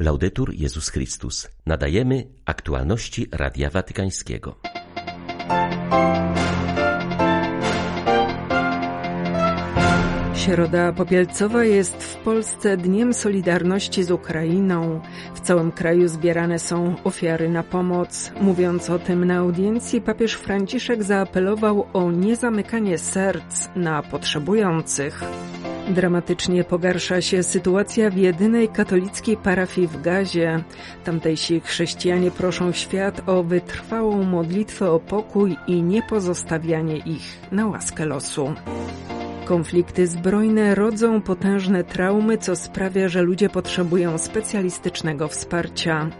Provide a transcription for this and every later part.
Laudetur Jezus Chrystus. Nadajemy aktualności Radia Watykańskiego. Środa Popielcowa jest w Polsce Dniem Solidarności z Ukrainą. W całym kraju zbierane są ofiary na pomoc. Mówiąc o tym na audiencji, papież Franciszek zaapelował o niezamykanie serc na potrzebujących. Dramatycznie pogarsza się sytuacja w jedynej katolickiej parafii w Gazie. Tamtejsi chrześcijanie proszą świat o wytrwałą modlitwę o pokój i niepozostawianie ich na łaskę losu. Konflikty zbrojne rodzą potężne traumy, co sprawia, że ludzie potrzebują specjalistycznego wsparcia.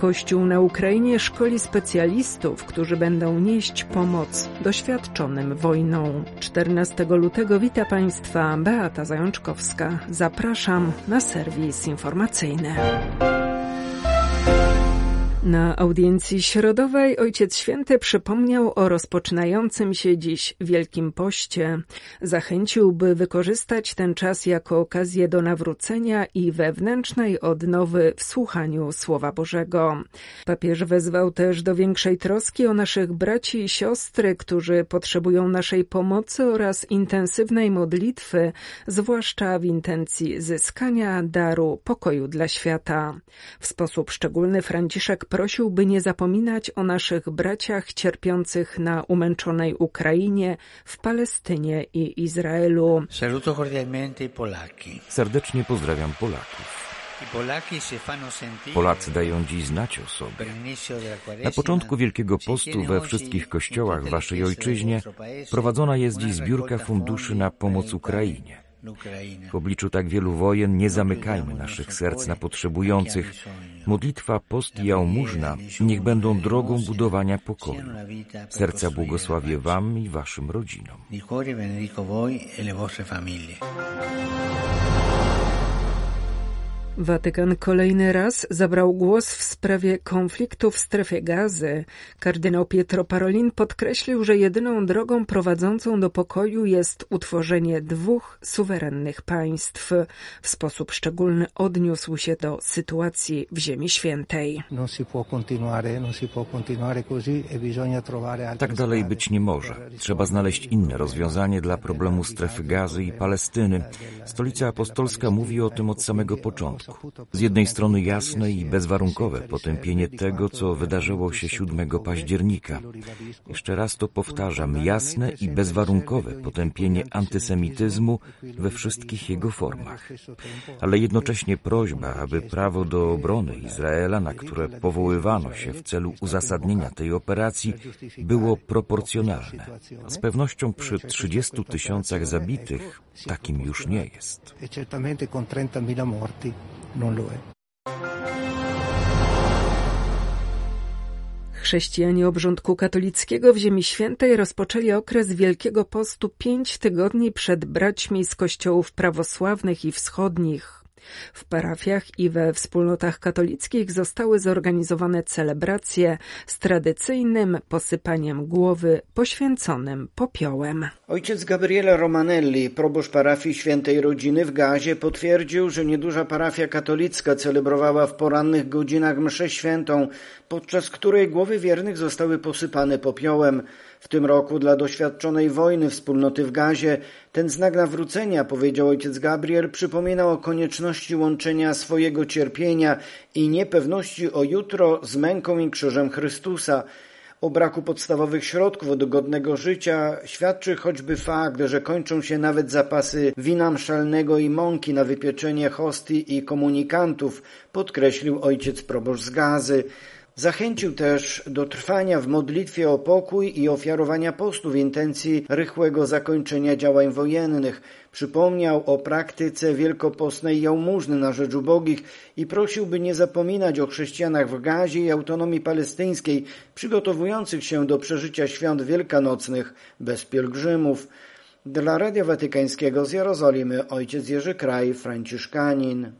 Kościół na Ukrainie szkoli specjalistów, którzy będą nieść pomoc doświadczonym wojną. 14 lutego wita Państwa Beata Zajączkowska. Zapraszam na serwis informacyjny. Na audiencji środowej Ojciec Święty przypomniał o rozpoczynającym się dziś Wielkim Poście. Zachęcił, by wykorzystać ten czas jako okazję do nawrócenia i wewnętrznej odnowy w słuchaniu Słowa Bożego. Papież wezwał też do większej troski o naszych braci i siostry, którzy potrzebują naszej pomocy oraz intensywnej modlitwy, zwłaszcza w intencji zyskania daru pokoju dla świata. W sposób szczególny Franciszek prosił, by nie zapominać o naszych braciach cierpiących na umęczonej Ukrainie, w Palestynie i Izraelu. Saluto cordialmente Polaki. Serdecznie pozdrawiam Polaków. Polacy dają dziś znać o sobie. Na początku Wielkiego Postu we wszystkich kościołach w waszej ojczyźnie prowadzona jest dziś zbiórka funduszy na pomoc Ukrainie. W obliczu tak wielu wojen nie zamykajmy naszych serc na potrzebujących. Modlitwa, post i jałmużna niech będą drogą budowania pokoju. Serca błogosławię Wam i Waszym rodzinom. Watykan kolejny raz zabrał głos w sprawie konfliktu w strefie gazy. Kardynał Pietro Parolin podkreślił, że jedyną drogą prowadzącą do pokoju jest utworzenie dwóch suwerennych państw. W sposób szczególny odniósł się do sytuacji w Ziemi Świętej. E tak dalej być nie może. Trzeba znaleźć inne rozwiązanie dla problemu strefy gazy i Palestyny. Stolica Apostolska mówi o tym od samego początku. Z jednej strony jasne i bezwarunkowe potępienie tego, co wydarzyło się 7 października. Jeszcze raz to powtarzam, jasne i bezwarunkowe potępienie antysemityzmu we wszystkich jego formach. Ale jednocześnie prośba, aby prawo do obrony Izraela, na które powoływano się w celu uzasadnienia tej operacji, było proporcjonalne. Z pewnością przy 30 tysiącach zabitych takim już nie jest non lo. Chrześcijanie obrządku katolickiego w Ziemi Świętej rozpoczęli okres Wielkiego Postu pięć tygodni przed braćmi z kościołów prawosławnych i wschodnich. W parafiach i we wspólnotach katolickich zostały zorganizowane celebracje z tradycyjnym posypaniem głowy poświęconym popiołem. Ojciec Gabriele Romanelli, proboszcz parafii Świętej Rodziny w Gazie, potwierdził, że nieduża parafia katolicka celebrowała w porannych godzinach mszę świętą, podczas której głowy wiernych zostały posypane popiołem. W tym roku dla doświadczonej wojny wspólnoty w Gazie ten znak nawrócenia, powiedział ojciec Gabriel, przypominał o konieczności łączenia swojego cierpienia i niepewności o jutro z męką i krzyżem Chrystusa. O braku podstawowych środków do godnego życia świadczy choćby fakt, że kończą się nawet zapasy wina mszalnego i mąki na wypieczenie hostii i komunikantów, podkreślił ojciec proboszcz z Gazy. Zachęcił też do trwania w modlitwie o pokój i ofiarowania postu w intencji rychłego zakończenia działań wojennych. Przypomniał o praktyce wielkopostnej jałmużny na rzecz ubogich i prosił, by nie zapominać o chrześcijanach w Gazie i autonomii palestyńskiej, przygotowujących się do przeżycia świąt wielkanocnych bez pielgrzymów. Dla Radia Watykańskiego z Jerozolimy ojciec Jerzy Kraj, Franciszkanin.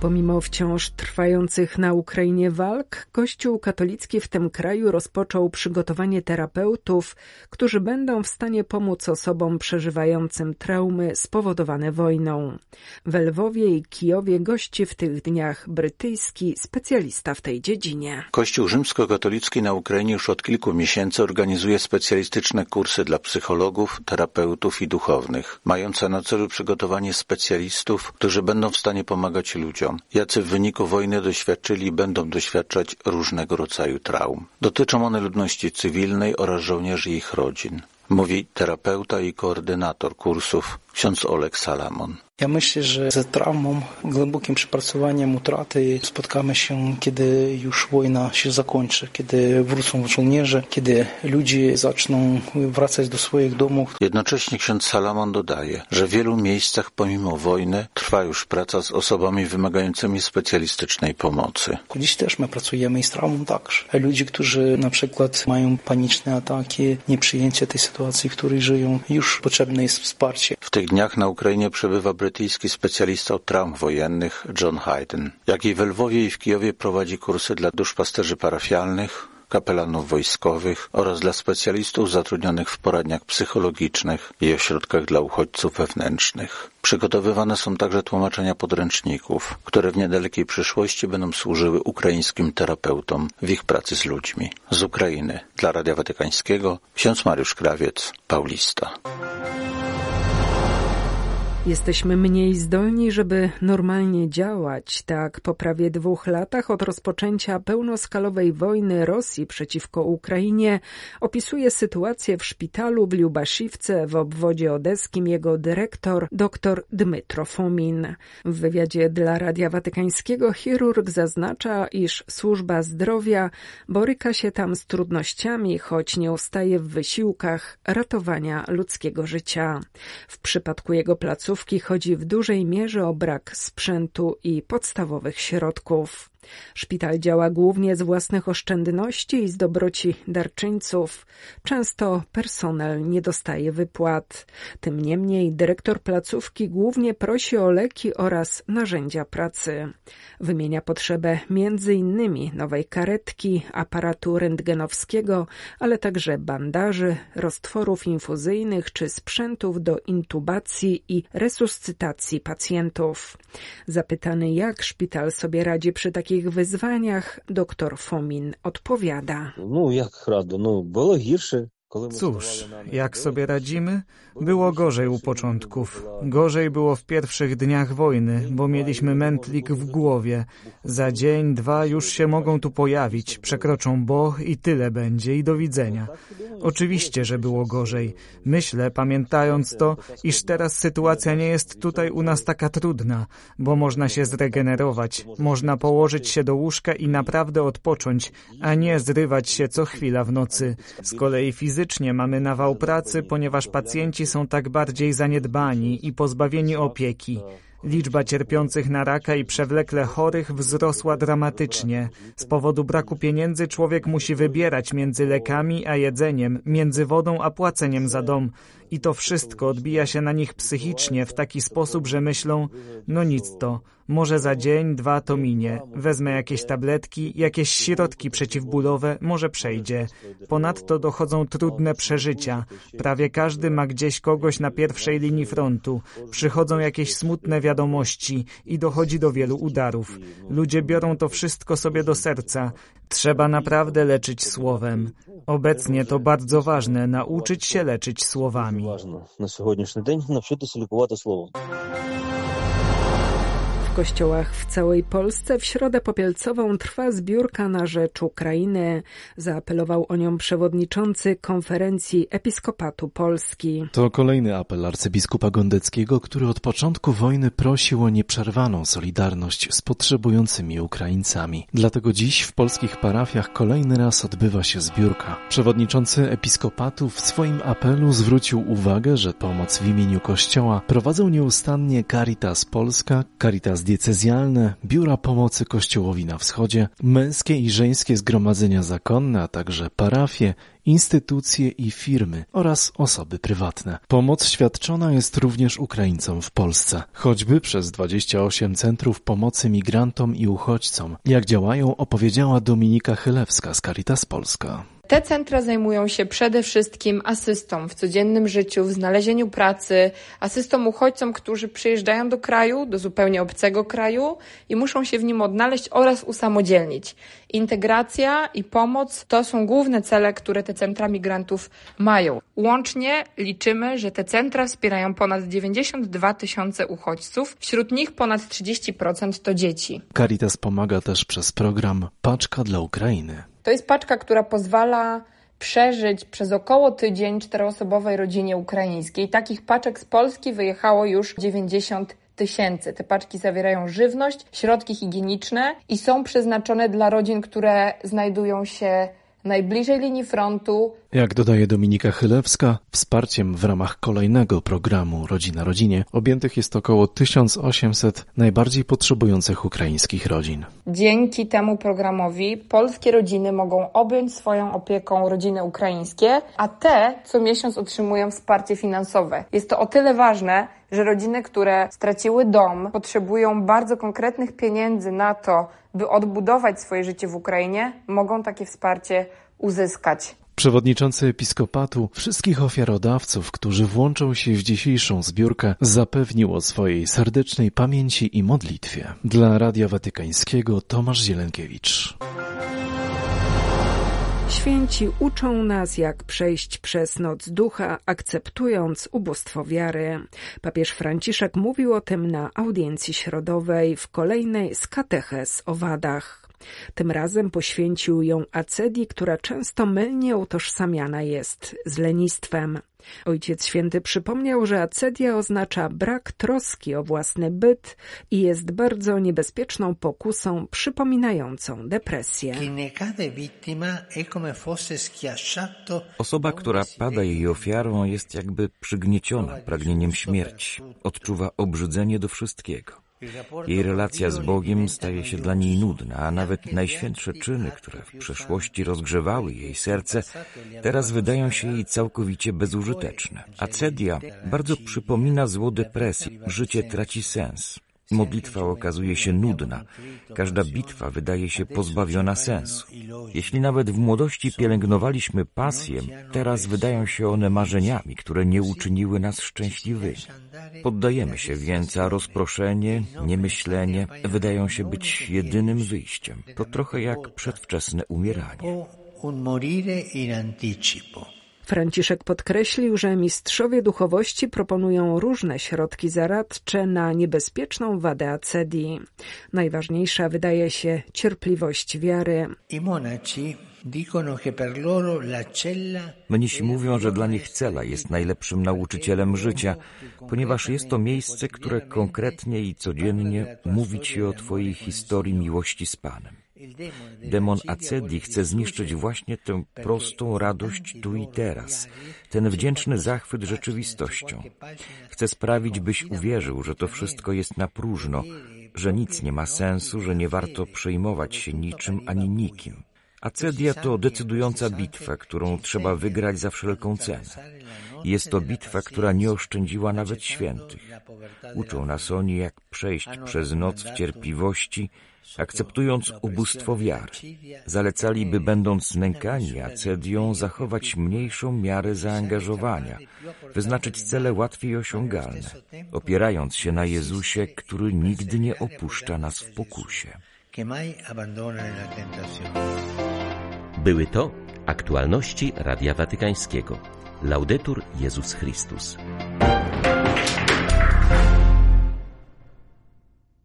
Pomimo wciąż trwających na Ukrainie walk, Kościół katolicki w tym kraju rozpoczął przygotowanie terapeutów, którzy będą w stanie pomóc osobom przeżywającym traumy spowodowane wojną. W Lwowie i Kijowie gości w tych dniach brytyjski specjalista w tej dziedzinie. Kościół rzymskokatolicki na Ukrainie już od kilku miesięcy organizuje specjalistyczne kursy dla psychologów, terapeutów i duchownych, mające na celu przygotowanie specjalistów, którzy będą w stanie pomagać ludziom ludziom, jacy w wyniku wojny doświadczyli i będą doświadczać różnego rodzaju traum. Dotyczą one ludności cywilnej oraz żołnierzy i ich rodzin, mówi terapeuta i koordynator kursów ksiądz Oleg Salamon. Ja myślę, że ze traumą, głębokim przepracowaniem utraty spotkamy się, kiedy już wojna się zakończy, kiedy wrócą żołnierze, kiedy ludzie zaczną wracać do swoich domów. Jednocześnie ksiądz Salamon dodaje, że w wielu miejscach pomimo wojny trwa już praca z osobami wymagającymi specjalistycznej pomocy. Dziś też my pracujemy i z traumą także. Ludzi, którzy na przykład mają paniczne ataki, nieprzyjęcie tej sytuacji, w której żyją, już potrzebne jest wsparcie. W tych dniach na Ukrainie przebywa brytyjski specjalista od traum wojennych John Hayden, jak i w Lwowie i w Kijowie prowadzi kursy dla duszpasterzy parafialnych, kapelanów wojskowych oraz dla specjalistów zatrudnionych w poradniach psychologicznych i ośrodkach dla uchodźców wewnętrznych. Przygotowywane są także tłumaczenia podręczników, które w niedalekiej przyszłości będą służyły ukraińskim terapeutom w ich pracy z ludźmi. Z Ukrainy dla Radia Watykańskiego ksiądz Mariusz Krawiec, Paulista. Jesteśmy mniej zdolni, żeby normalnie działać. Tak po prawie dwóch latach od rozpoczęcia pełnoskalowej wojny Rosji przeciwko Ukrainie opisuje sytuację w szpitalu w Liubaszivce w obwodzie odeskim jego dyrektor dr Dmytro Fomin. W wywiadzie dla Radia Watykańskiego chirurg zaznacza, iż służba zdrowia boryka się tam z trudnościami, choć nie ustaje w wysiłkach ratowania ludzkiego życia. W przypadku jego placówki chodzi w dużej mierze o brak sprzętu i podstawowych środków. Szpital działa głównie z własnych oszczędności i z dobroci darczyńców. Często personel nie dostaje wypłat. Tym niemniej dyrektor placówki głównie prosi o leki oraz narzędzia pracy. Wymienia potrzebę innymi nowej karetki, aparatu rentgenowskiego, ale także bandaży, roztworów infuzyjnych czy sprzętów do intubacji i resuscytacji pacjentów. Zapytany jak szpital sobie radzi przy takiej swoich wyzwaniach dr Fomin odpowiada. No jak rado, no było gorsze. Cóż, jak sobie radzimy? Było gorzej u początków. Gorzej było w pierwszych dniach wojny, bo mieliśmy mętlik w głowie. Za dzień, dwa już się mogą tu pojawić, przekroczą Bo i tyle będzie i do widzenia. Oczywiście, że było gorzej. Myślę, pamiętając to, iż teraz sytuacja nie jest tutaj u nas taka trudna, bo można się zregenerować, można położyć się do łóżka i naprawdę odpocząć, a nie zrywać się co chwila w nocy. Z kolei fizycznie mamy nawał pracy, ponieważ pacjenci są tak bardziej zaniedbani i pozbawieni opieki. Liczba cierpiących na raka i przewlekle chorych wzrosła dramatycznie. Z powodu braku pieniędzy człowiek musi wybierać między lekami a jedzeniem, między wodą a płaceniem za dom. I to wszystko odbija się na nich psychicznie w taki sposób, że myślą, no nic to, może za dzień, dwa to minie. Wezmę jakieś tabletki, jakieś środki przeciwbólowe, może przejdzie. Ponadto dochodzą trudne przeżycia. Prawie każdy ma gdzieś kogoś na pierwszej linii frontu. Przychodzą jakieś smutne wiadomości i dochodzi do wielu udarów. Ludzie biorą to wszystko sobie do serca. Trzeba naprawdę leczyć słowem. Obecnie to bardzo ważne, nauczyć się leczyć słowami. Na dzisiejszy dzień nauczyć się лікувати słowem kościołach w całej Polsce w środę popielcową trwa zbiórka na rzecz Ukrainy. Zaapelował o nią przewodniczący konferencji Episkopatu Polski. To kolejny apel arcybiskupa Gondeckiego, który od początku wojny prosił o nieprzerwaną solidarność z potrzebującymi Ukraińcami. Dlatego dziś w polskich parafiach kolejny raz odbywa się zbiórka. Przewodniczący Episkopatu w swoim apelu zwrócił uwagę, że pomoc w imieniu Kościoła prowadzą nieustannie Caritas Polska, Caritas diecezjalne, biura pomocy Kościołowi na wschodzie, męskie i żeńskie zgromadzenia zakonne, a także parafie, instytucje i firmy oraz osoby prywatne. Pomoc świadczona jest również Ukraińcom w Polsce, choćby przez 28 centrów pomocy migrantom i uchodźcom. Jak działają, opowiedziała Dominika Chylewska z Caritas Polska. Te centra zajmują się przede wszystkim asystą w codziennym życiu, w znalezieniu pracy, asystą uchodźcom, którzy przyjeżdżają do kraju, do zupełnie obcego kraju i muszą się w nim odnaleźć oraz usamodzielnić. Integracja i pomoc to są główne cele, które te centra migrantów mają. Łącznie liczymy, że te centra wspierają ponad 92 tysiące uchodźców, wśród nich ponad 30% to dzieci. Caritas pomaga też przez program Paczka dla Ukrainy. To jest paczka, która pozwala przeżyć przez około tydzień czteroosobowej rodzinie ukraińskiej. Takich paczek z Polski wyjechało już 90 tysięcy. Te paczki zawierają żywność, środki higieniczne i są przeznaczone dla rodzin, które znajdują się najbliżej linii frontu. Jak dodaje Dominika Chylewska, wsparciem w ramach kolejnego programu Rodzina Rodzinie objętych jest około 1800 najbardziej potrzebujących ukraińskich rodzin. Dzięki temu programowi polskie rodziny mogą objąć swoją opieką rodziny ukraińskie, a te co miesiąc otrzymują wsparcie finansowe. Jest to o tyle ważne, że rodziny, które straciły dom, potrzebują bardzo konkretnych pieniędzy na to, by odbudować swoje życie w Ukrainie, mogą takie wsparcie uzyskać. Przewodniczący episkopatu wszystkich ofiarodawców, którzy włączą się w dzisiejszą zbiórkę, zapewnił o swojej serdecznej pamięci i modlitwie. Dla Radia Watykańskiego Tomasz Zielenkiewicz. Święci uczą nas, jak przejść przez noc ducha, akceptując ubóstwo wiary. Papież Franciszek mówił o tym na audiencji środowej w kolejnej z kateches o wadach. Tym razem poświęcił ją acedii, która często mylnie utożsamiana jest z lenistwem. Ojciec Święty przypomniał, że acedia oznacza brak troski o własny byt i jest bardzo niebezpieczną pokusą przypominającą depresję. Osoba, która pada jej ofiarą, jest jakby przygnieciona pragnieniem śmierci. Odczuwa obrzydzenie do wszystkiego. Jej relacja z Bogiem staje się dla niej nudna, a nawet najświętsze czyny, które w przeszłości rozgrzewały jej serce, teraz wydają się jej całkowicie bezużyteczne. Acedia bardzo przypomina zło depresji. Życie traci sens. Modlitwa okazuje się nudna. Każda bitwa wydaje się pozbawiona sensu. Jeśli nawet w młodości pielęgnowaliśmy pasję, teraz wydają się one marzeniami, które nie uczyniły nas szczęśliwymi. Poddajemy się więc, a rozproszenie, niemyślenie wydają się być jedynym wyjściem. To trochę jak przedwczesne umieranie. Franciszek podkreślił, że mistrzowie duchowości proponują różne środki zaradcze na niebezpieczną wadę acedii. Najważniejsza wydaje się cierpliwość wiary. Mnisi mówią, że dla nich cela jest najlepszym nauczycielem życia, ponieważ jest to miejsce, które konkretnie i codziennie mówi ci o Twojej historii miłości z Panem. Demon Acedi chce zniszczyć właśnie tę prostą radość tu i teraz, ten wdzięczny zachwyt rzeczywistością. Chce sprawić, byś uwierzył, że to wszystko jest na próżno, że nic nie ma sensu, że nie warto przejmować się niczym ani nikim. Acedia to decydująca bitwa, którą trzeba wygrać za wszelką cenę. Jest to bitwa, która nie oszczędziła nawet świętych. Uczą nas oni, jak przejść przez noc w cierpliwości, akceptując ubóstwo wiary. Zalecali, by będąc nękani acedią, zachować mniejszą miarę zaangażowania, wyznaczyć cele łatwiej osiągalne, opierając się na Jezusie, który nigdy nie opuszcza nas w pokusie. Były to aktualności Radia Watykańskiego. Laudetur Jezus Chrystus.